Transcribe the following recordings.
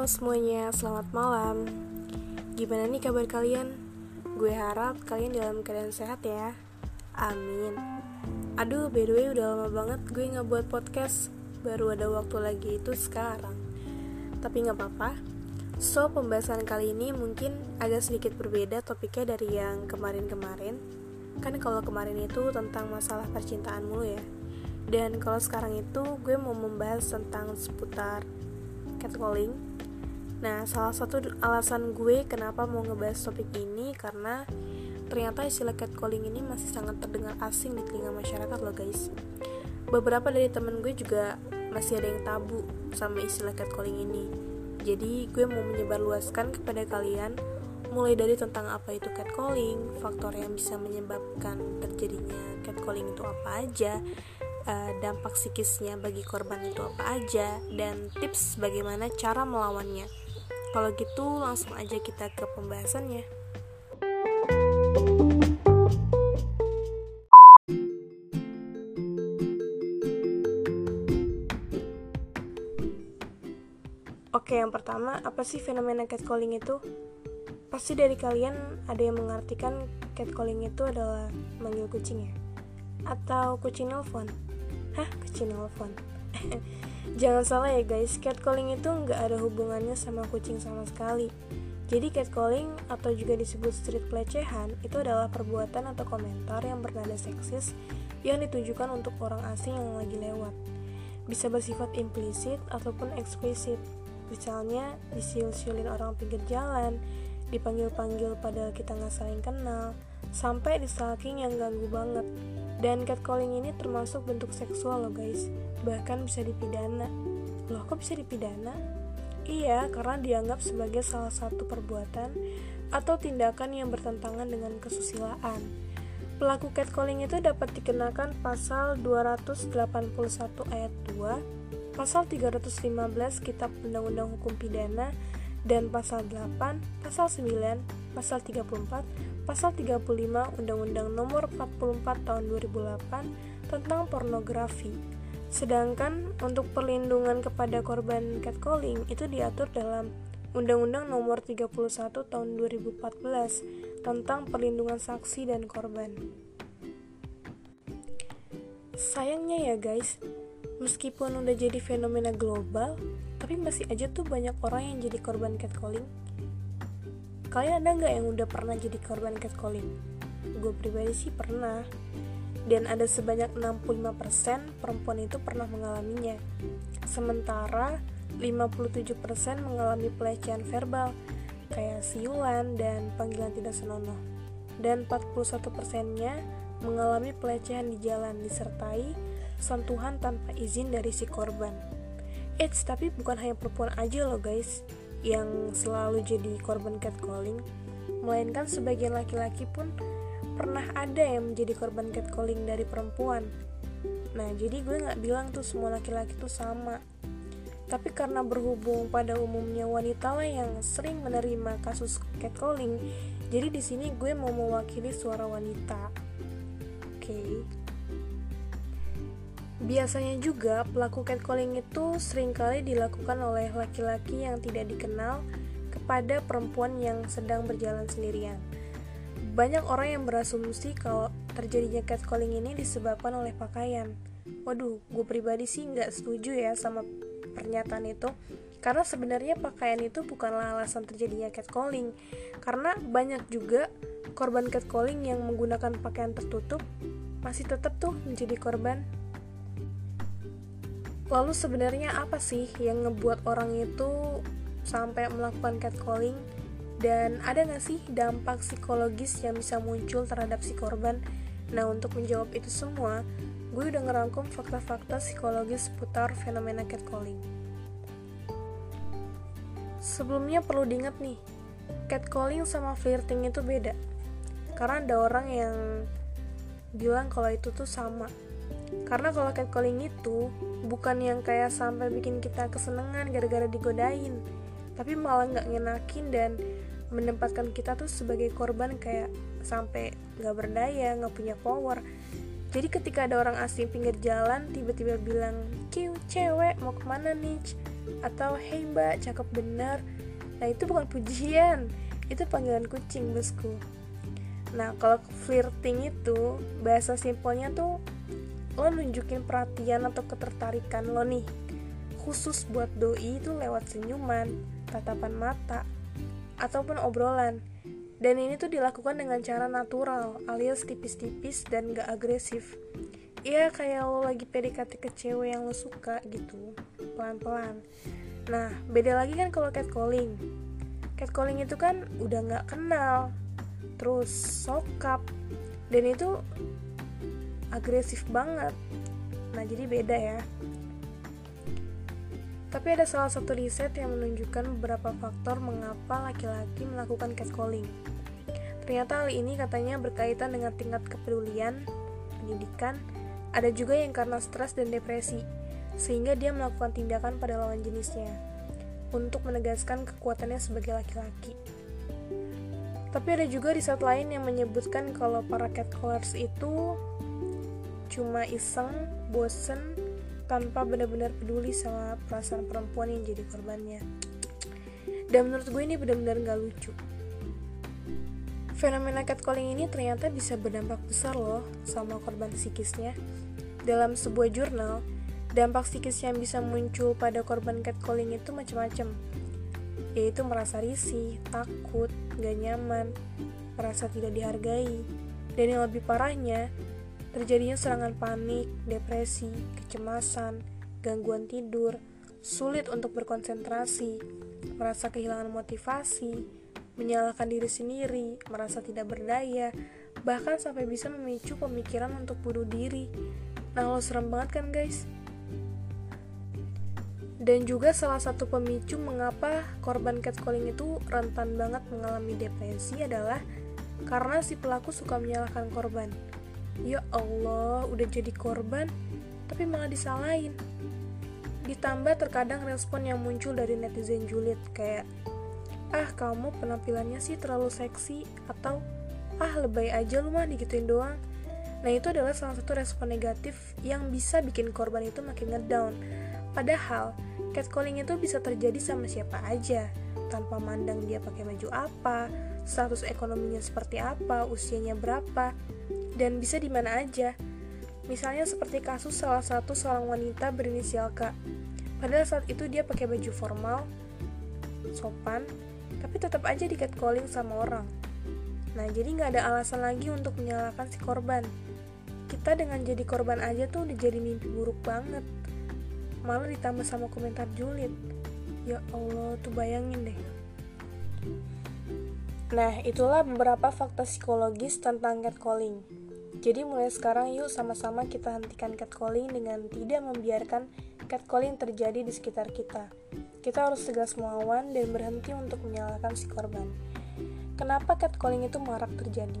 Semuanya, selamat malam. Gimana nih kabar kalian? Gue harap kalian dalam keadaan sehat ya. Amin. Aduh, by the way udah lama banget gue nggak buat podcast. Baru ada waktu lagi itu sekarang. Tapi nggak apa-apa. So, pembahasan kali ini mungkin agak sedikit berbeda topiknya dari yang kemarin-kemarin. Kan kalau kemarin itu tentang masalah percintaan mulu ya. Dan kalau sekarang itu gue mau membahas tentang seputar catcalling. Nah, salah satu alasan gue kenapa mau ngebahas topik ini karena ternyata istilah catcalling ini masih sangat terdengar asing di telinga masyarakat loh guys. Beberapa dari temen gue juga masih ada yang tabu sama istilah catcalling ini. Jadi gue mau menyebarluaskan kepada kalian mulai dari tentang apa itu catcalling, faktor yang bisa menyebabkan terjadinya catcalling itu apa aja, uh, dampak psikisnya bagi korban itu apa aja dan tips bagaimana cara melawannya. Kalau gitu langsung aja kita ke pembahasannya. Oke, yang pertama, apa sih fenomena catcalling itu? Pasti dari kalian ada yang mengartikan catcalling itu adalah manggil kucing ya? Atau kucing nelfon? Hah, kucing nelfon? Jangan salah ya guys, catcalling itu nggak ada hubungannya sama kucing sama sekali. Jadi catcalling atau juga disebut street pelecehan itu adalah perbuatan atau komentar yang bernada seksis yang ditujukan untuk orang asing yang lagi lewat. Bisa bersifat implisit ataupun eksplisit. Misalnya disiul-siulin orang pinggir jalan, dipanggil-panggil padahal kita nggak saling kenal, sampai di stalking yang ganggu banget. Dan catcalling ini termasuk bentuk seksual loh guys, bahkan bisa dipidana. Loh kok bisa dipidana? Iya, karena dianggap sebagai salah satu perbuatan atau tindakan yang bertentangan dengan kesusilaan. Pelaku catcalling itu dapat dikenakan pasal 281 ayat 2, pasal 315 Kitab Undang-Undang Hukum Pidana, dan pasal 8, pasal 9, pasal 34, pasal 35 Undang-Undang Nomor 44 Tahun 2008 tentang pornografi. Sedangkan untuk perlindungan kepada korban catcalling itu diatur dalam Undang-Undang Nomor 31 Tahun 2014 tentang perlindungan saksi dan korban. Sayangnya ya guys, meskipun udah jadi fenomena global, tapi masih aja tuh banyak orang yang jadi korban catcalling kalian ada nggak yang udah pernah jadi korban catcalling? Gue pribadi sih pernah. Dan ada sebanyak 65% perempuan itu pernah mengalaminya. Sementara 57% mengalami pelecehan verbal kayak siulan dan panggilan tidak senonoh. Dan 41 persennya mengalami pelecehan di jalan disertai sentuhan tanpa izin dari si korban. Eits, tapi bukan hanya perempuan aja loh guys yang selalu jadi korban catcalling, melainkan sebagian laki-laki pun pernah ada yang menjadi korban catcalling dari perempuan. Nah, jadi gue nggak bilang tuh semua laki-laki tuh sama. Tapi karena berhubung pada umumnya wanita lah yang sering menerima kasus catcalling, jadi di sini gue mau mewakili suara wanita. Oke. Okay. Biasanya juga pelaku catcalling itu sering kali dilakukan oleh laki-laki yang tidak dikenal kepada perempuan yang sedang berjalan sendirian. Banyak orang yang berasumsi kalau terjadinya catcalling ini disebabkan oleh pakaian. Waduh, gue pribadi sih nggak setuju ya sama pernyataan itu. Karena sebenarnya pakaian itu bukanlah alasan terjadinya catcalling. Karena banyak juga korban catcalling yang menggunakan pakaian tertutup masih tetap tuh menjadi korban Lalu sebenarnya apa sih yang ngebuat orang itu sampai melakukan catcalling? Dan ada nggak sih dampak psikologis yang bisa muncul terhadap si korban? Nah untuk menjawab itu semua, gue udah ngerangkum fakta-fakta psikologis seputar fenomena catcalling. Sebelumnya perlu diingat nih, catcalling sama flirting itu beda. Karena ada orang yang bilang kalau itu tuh sama, karena kalau catcalling itu bukan yang kayak sampai bikin kita kesenangan gara-gara digodain, tapi malah nggak ngenakin dan menempatkan kita tuh sebagai korban kayak sampai nggak berdaya, nggak punya power. Jadi ketika ada orang asing pinggir jalan tiba-tiba bilang, "Kiu, cewek, mau ke mana nih?" atau hey mbak cakep bener nah itu bukan pujian itu panggilan kucing bosku nah kalau flirting itu bahasa simpelnya tuh lo nunjukin perhatian atau ketertarikan lo nih. Khusus buat doi itu lewat senyuman tatapan mata ataupun obrolan. Dan ini tuh dilakukan dengan cara natural alias tipis-tipis dan gak agresif. Iya kayak lo lagi PDKT ke cewek yang lo suka gitu Pelan-pelan. Nah beda lagi kan kalau catcalling. Catcalling itu kan udah gak kenal Terus sokap. Dan itu agresif banget Nah jadi beda ya tapi ada salah satu riset yang menunjukkan beberapa faktor mengapa laki-laki melakukan catcalling. Ternyata hal ini katanya berkaitan dengan tingkat kepedulian, pendidikan, ada juga yang karena stres dan depresi, sehingga dia melakukan tindakan pada lawan jenisnya untuk menegaskan kekuatannya sebagai laki-laki. Tapi ada juga riset lain yang menyebutkan kalau para catcallers itu cuma iseng, bosen, tanpa benar-benar peduli sama perasaan perempuan yang jadi korbannya. Dan menurut gue ini benar-benar gak lucu. Fenomena catcalling ini ternyata bisa berdampak besar loh sama korban psikisnya. Dalam sebuah jurnal, dampak psikis yang bisa muncul pada korban catcalling itu macam-macam, yaitu merasa risih, takut, gak nyaman, merasa tidak dihargai, dan yang lebih parahnya, Terjadinya serangan panik, depresi, kecemasan, gangguan tidur, sulit untuk berkonsentrasi, merasa kehilangan motivasi, menyalahkan diri sendiri, merasa tidak berdaya, bahkan sampai bisa memicu pemikiran untuk bunuh diri. Nah, lo serem banget kan, guys? Dan juga salah satu pemicu mengapa korban catcalling itu rentan banget mengalami depresi adalah karena si pelaku suka menyalahkan korban Ya Allah, udah jadi korban, tapi malah disalahin. Ditambah terkadang respon yang muncul dari netizen julid kayak, ah kamu penampilannya sih terlalu seksi, atau ah lebay aja lu mah digituin doang. Nah itu adalah salah satu respon negatif yang bisa bikin korban itu makin ngedown. Padahal, catcalling itu bisa terjadi sama siapa aja, tanpa mandang dia pakai baju apa, status ekonominya seperti apa, usianya berapa, dan bisa di mana aja. Misalnya seperti kasus salah satu seorang wanita berinisial K. Padahal saat itu dia pakai baju formal, sopan, tapi tetap aja catcalling sama orang. Nah, jadi nggak ada alasan lagi untuk menyalahkan si korban. Kita dengan jadi korban aja tuh udah jadi mimpi buruk banget. Malah ditambah sama komentar julid. Ya Allah, tuh bayangin deh. Nah, itulah beberapa fakta psikologis tentang catcalling. Jadi mulai sekarang yuk sama-sama kita hentikan catcalling dengan tidak membiarkan catcalling terjadi di sekitar kita. Kita harus tegas melawan dan berhenti untuk menyalahkan si korban. Kenapa catcalling itu marak terjadi?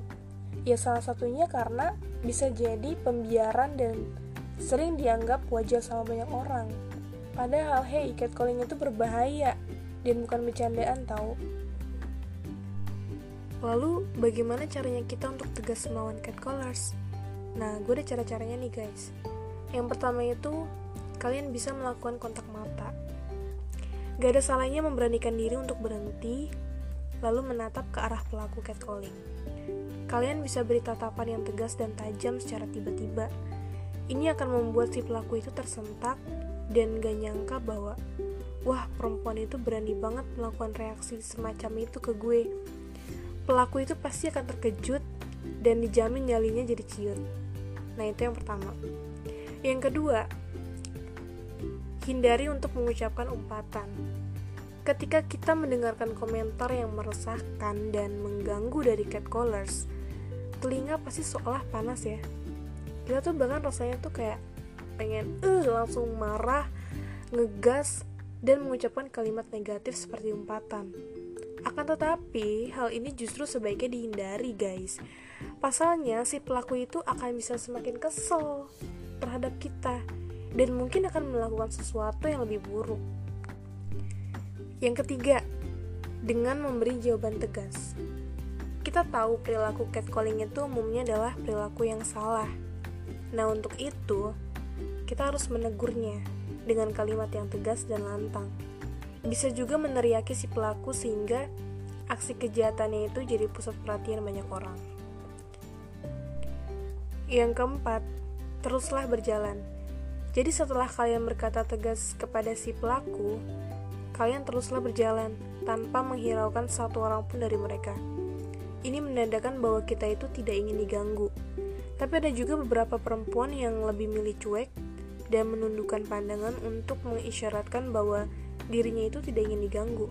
Ya salah satunya karena bisa jadi pembiaran dan sering dianggap wajar sama banyak orang. Padahal hey, catcalling itu berbahaya dan bukan bercandaan tahu. Lalu, bagaimana caranya kita untuk tegas melawan catcallers? Nah, gue ada cara-caranya nih guys. Yang pertama itu, kalian bisa melakukan kontak mata. Gak ada salahnya memberanikan diri untuk berhenti, lalu menatap ke arah pelaku catcalling. Kalian bisa beri tatapan yang tegas dan tajam secara tiba-tiba. Ini akan membuat si pelaku itu tersentak dan gak nyangka bahwa, wah perempuan itu berani banget melakukan reaksi semacam itu ke gue pelaku itu pasti akan terkejut dan dijamin nyalinya jadi ciut. Nah, itu yang pertama. Yang kedua, hindari untuk mengucapkan umpatan. Ketika kita mendengarkan komentar yang meresahkan dan mengganggu dari catcallers, telinga pasti seolah panas ya. Kita tuh bahkan rasanya tuh kayak pengen uh, langsung marah, ngegas, dan mengucapkan kalimat negatif seperti umpatan. Akan tetapi, hal ini justru sebaiknya dihindari, guys. Pasalnya, si pelaku itu akan bisa semakin kesel terhadap kita dan mungkin akan melakukan sesuatu yang lebih buruk. Yang ketiga, dengan memberi jawaban tegas. Kita tahu perilaku catcalling itu umumnya adalah perilaku yang salah. Nah, untuk itu, kita harus menegurnya dengan kalimat yang tegas dan lantang. Bisa juga meneriaki si pelaku sehingga aksi kejahatannya itu jadi pusat perhatian banyak orang. Yang keempat, teruslah berjalan. Jadi setelah kalian berkata tegas kepada si pelaku, kalian teruslah berjalan tanpa menghiraukan satu orang pun dari mereka. Ini menandakan bahwa kita itu tidak ingin diganggu. Tapi ada juga beberapa perempuan yang lebih milih cuek dan menundukkan pandangan untuk mengisyaratkan bahwa dirinya itu tidak ingin diganggu.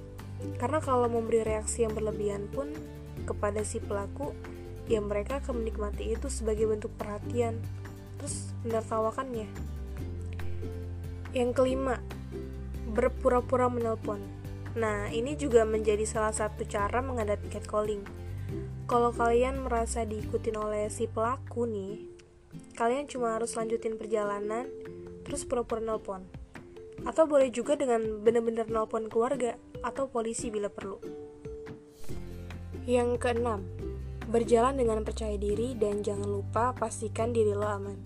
Karena kalau memberi reaksi yang berlebihan pun kepada si pelaku, ya mereka akan menikmati itu sebagai bentuk perhatian, terus menertawakannya. Yang kelima, berpura-pura menelpon. Nah, ini juga menjadi salah satu cara menghadapi catcalling. Kalau kalian merasa diikutin oleh si pelaku nih, kalian cuma harus lanjutin perjalanan, terus pura-pura nelpon. Atau boleh juga dengan bener-bener nelpon keluarga atau polisi bila perlu. Yang keenam, berjalan dengan percaya diri dan jangan lupa pastikan diri lo aman.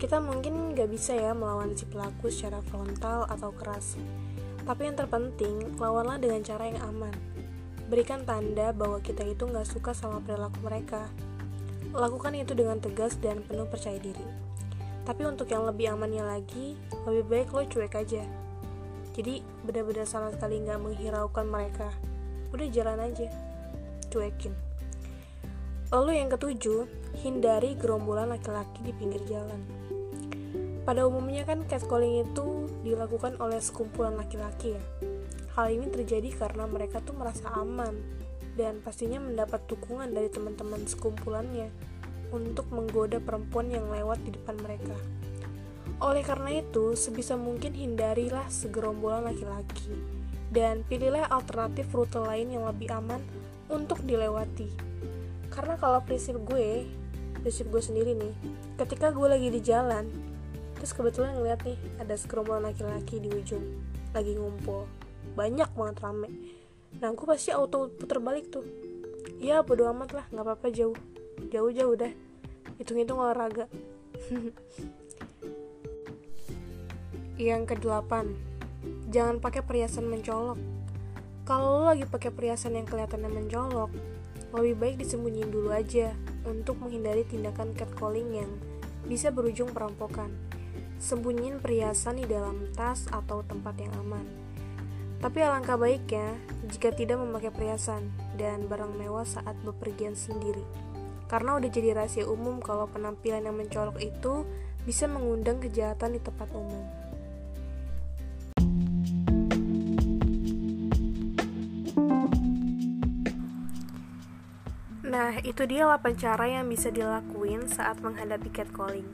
Kita mungkin gak bisa ya melawan si pelaku secara frontal atau keras, tapi yang terpenting, lawanlah dengan cara yang aman. Berikan tanda bahwa kita itu nggak suka sama perilaku mereka. Lakukan itu dengan tegas dan penuh percaya diri. Tapi untuk yang lebih amannya lagi, lebih baik lo cuek aja. Jadi benar-benar sama sekali nggak menghiraukan mereka. Udah jalan aja, cuekin. Lalu yang ketujuh, hindari gerombolan laki-laki di pinggir jalan. Pada umumnya kan catcalling itu dilakukan oleh sekumpulan laki-laki ya. Hal ini terjadi karena mereka tuh merasa aman dan pastinya mendapat dukungan dari teman-teman sekumpulannya untuk menggoda perempuan yang lewat di depan mereka. Oleh karena itu, sebisa mungkin hindarilah segerombolan laki-laki dan pilihlah alternatif rute lain yang lebih aman untuk dilewati. Karena kalau prinsip gue, prinsip gue sendiri nih, ketika gue lagi di jalan, terus kebetulan ngeliat nih ada segerombolan laki-laki di ujung lagi ngumpul banyak banget rame nah gue pasti auto puter balik tuh ya bodo amat lah nggak apa-apa jauh jauh jauh dah hitung-hitung olahraga yang kedelapan jangan pakai perhiasan mencolok kalau lo lagi pakai perhiasan yang kelihatannya mencolok lebih baik disembunyiin dulu aja untuk menghindari tindakan catcalling yang bisa berujung perampokan sembunyiin perhiasan di dalam tas atau tempat yang aman. Tapi alangkah baiknya jika tidak memakai perhiasan dan barang mewah saat bepergian sendiri. Karena udah jadi rahasia umum kalau penampilan yang mencolok itu bisa mengundang kejahatan di tempat umum. Nah, itu dia 8 cara yang bisa dilakuin saat menghadapi catcalling.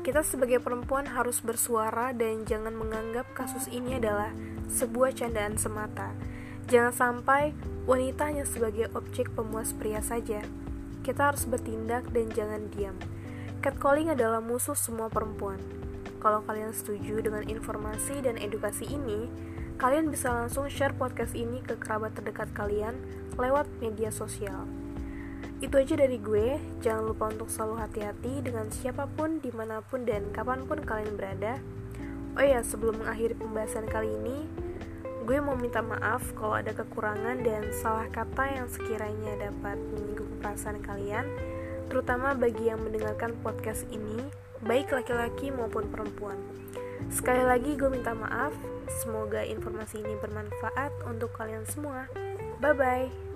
Kita sebagai perempuan harus bersuara dan jangan menganggap kasus ini adalah sebuah candaan semata. Jangan sampai wanita hanya sebagai objek pemuas pria saja. Kita harus bertindak dan jangan diam. Catcalling adalah musuh semua perempuan. Kalau kalian setuju dengan informasi dan edukasi ini, kalian bisa langsung share podcast ini ke kerabat terdekat kalian lewat media sosial. Itu aja dari gue, jangan lupa untuk selalu hati-hati dengan siapa pun, di mana pun, dan kapan pun kalian berada. Oh ya, sebelum mengakhiri pembahasan kali ini, gue mau minta maaf kalau ada kekurangan dan salah kata yang sekiranya dapat menyinggung perasaan kalian, terutama bagi yang mendengarkan podcast ini, baik laki-laki maupun perempuan. Sekali lagi gue minta maaf, semoga informasi ini bermanfaat untuk kalian semua. Bye-bye.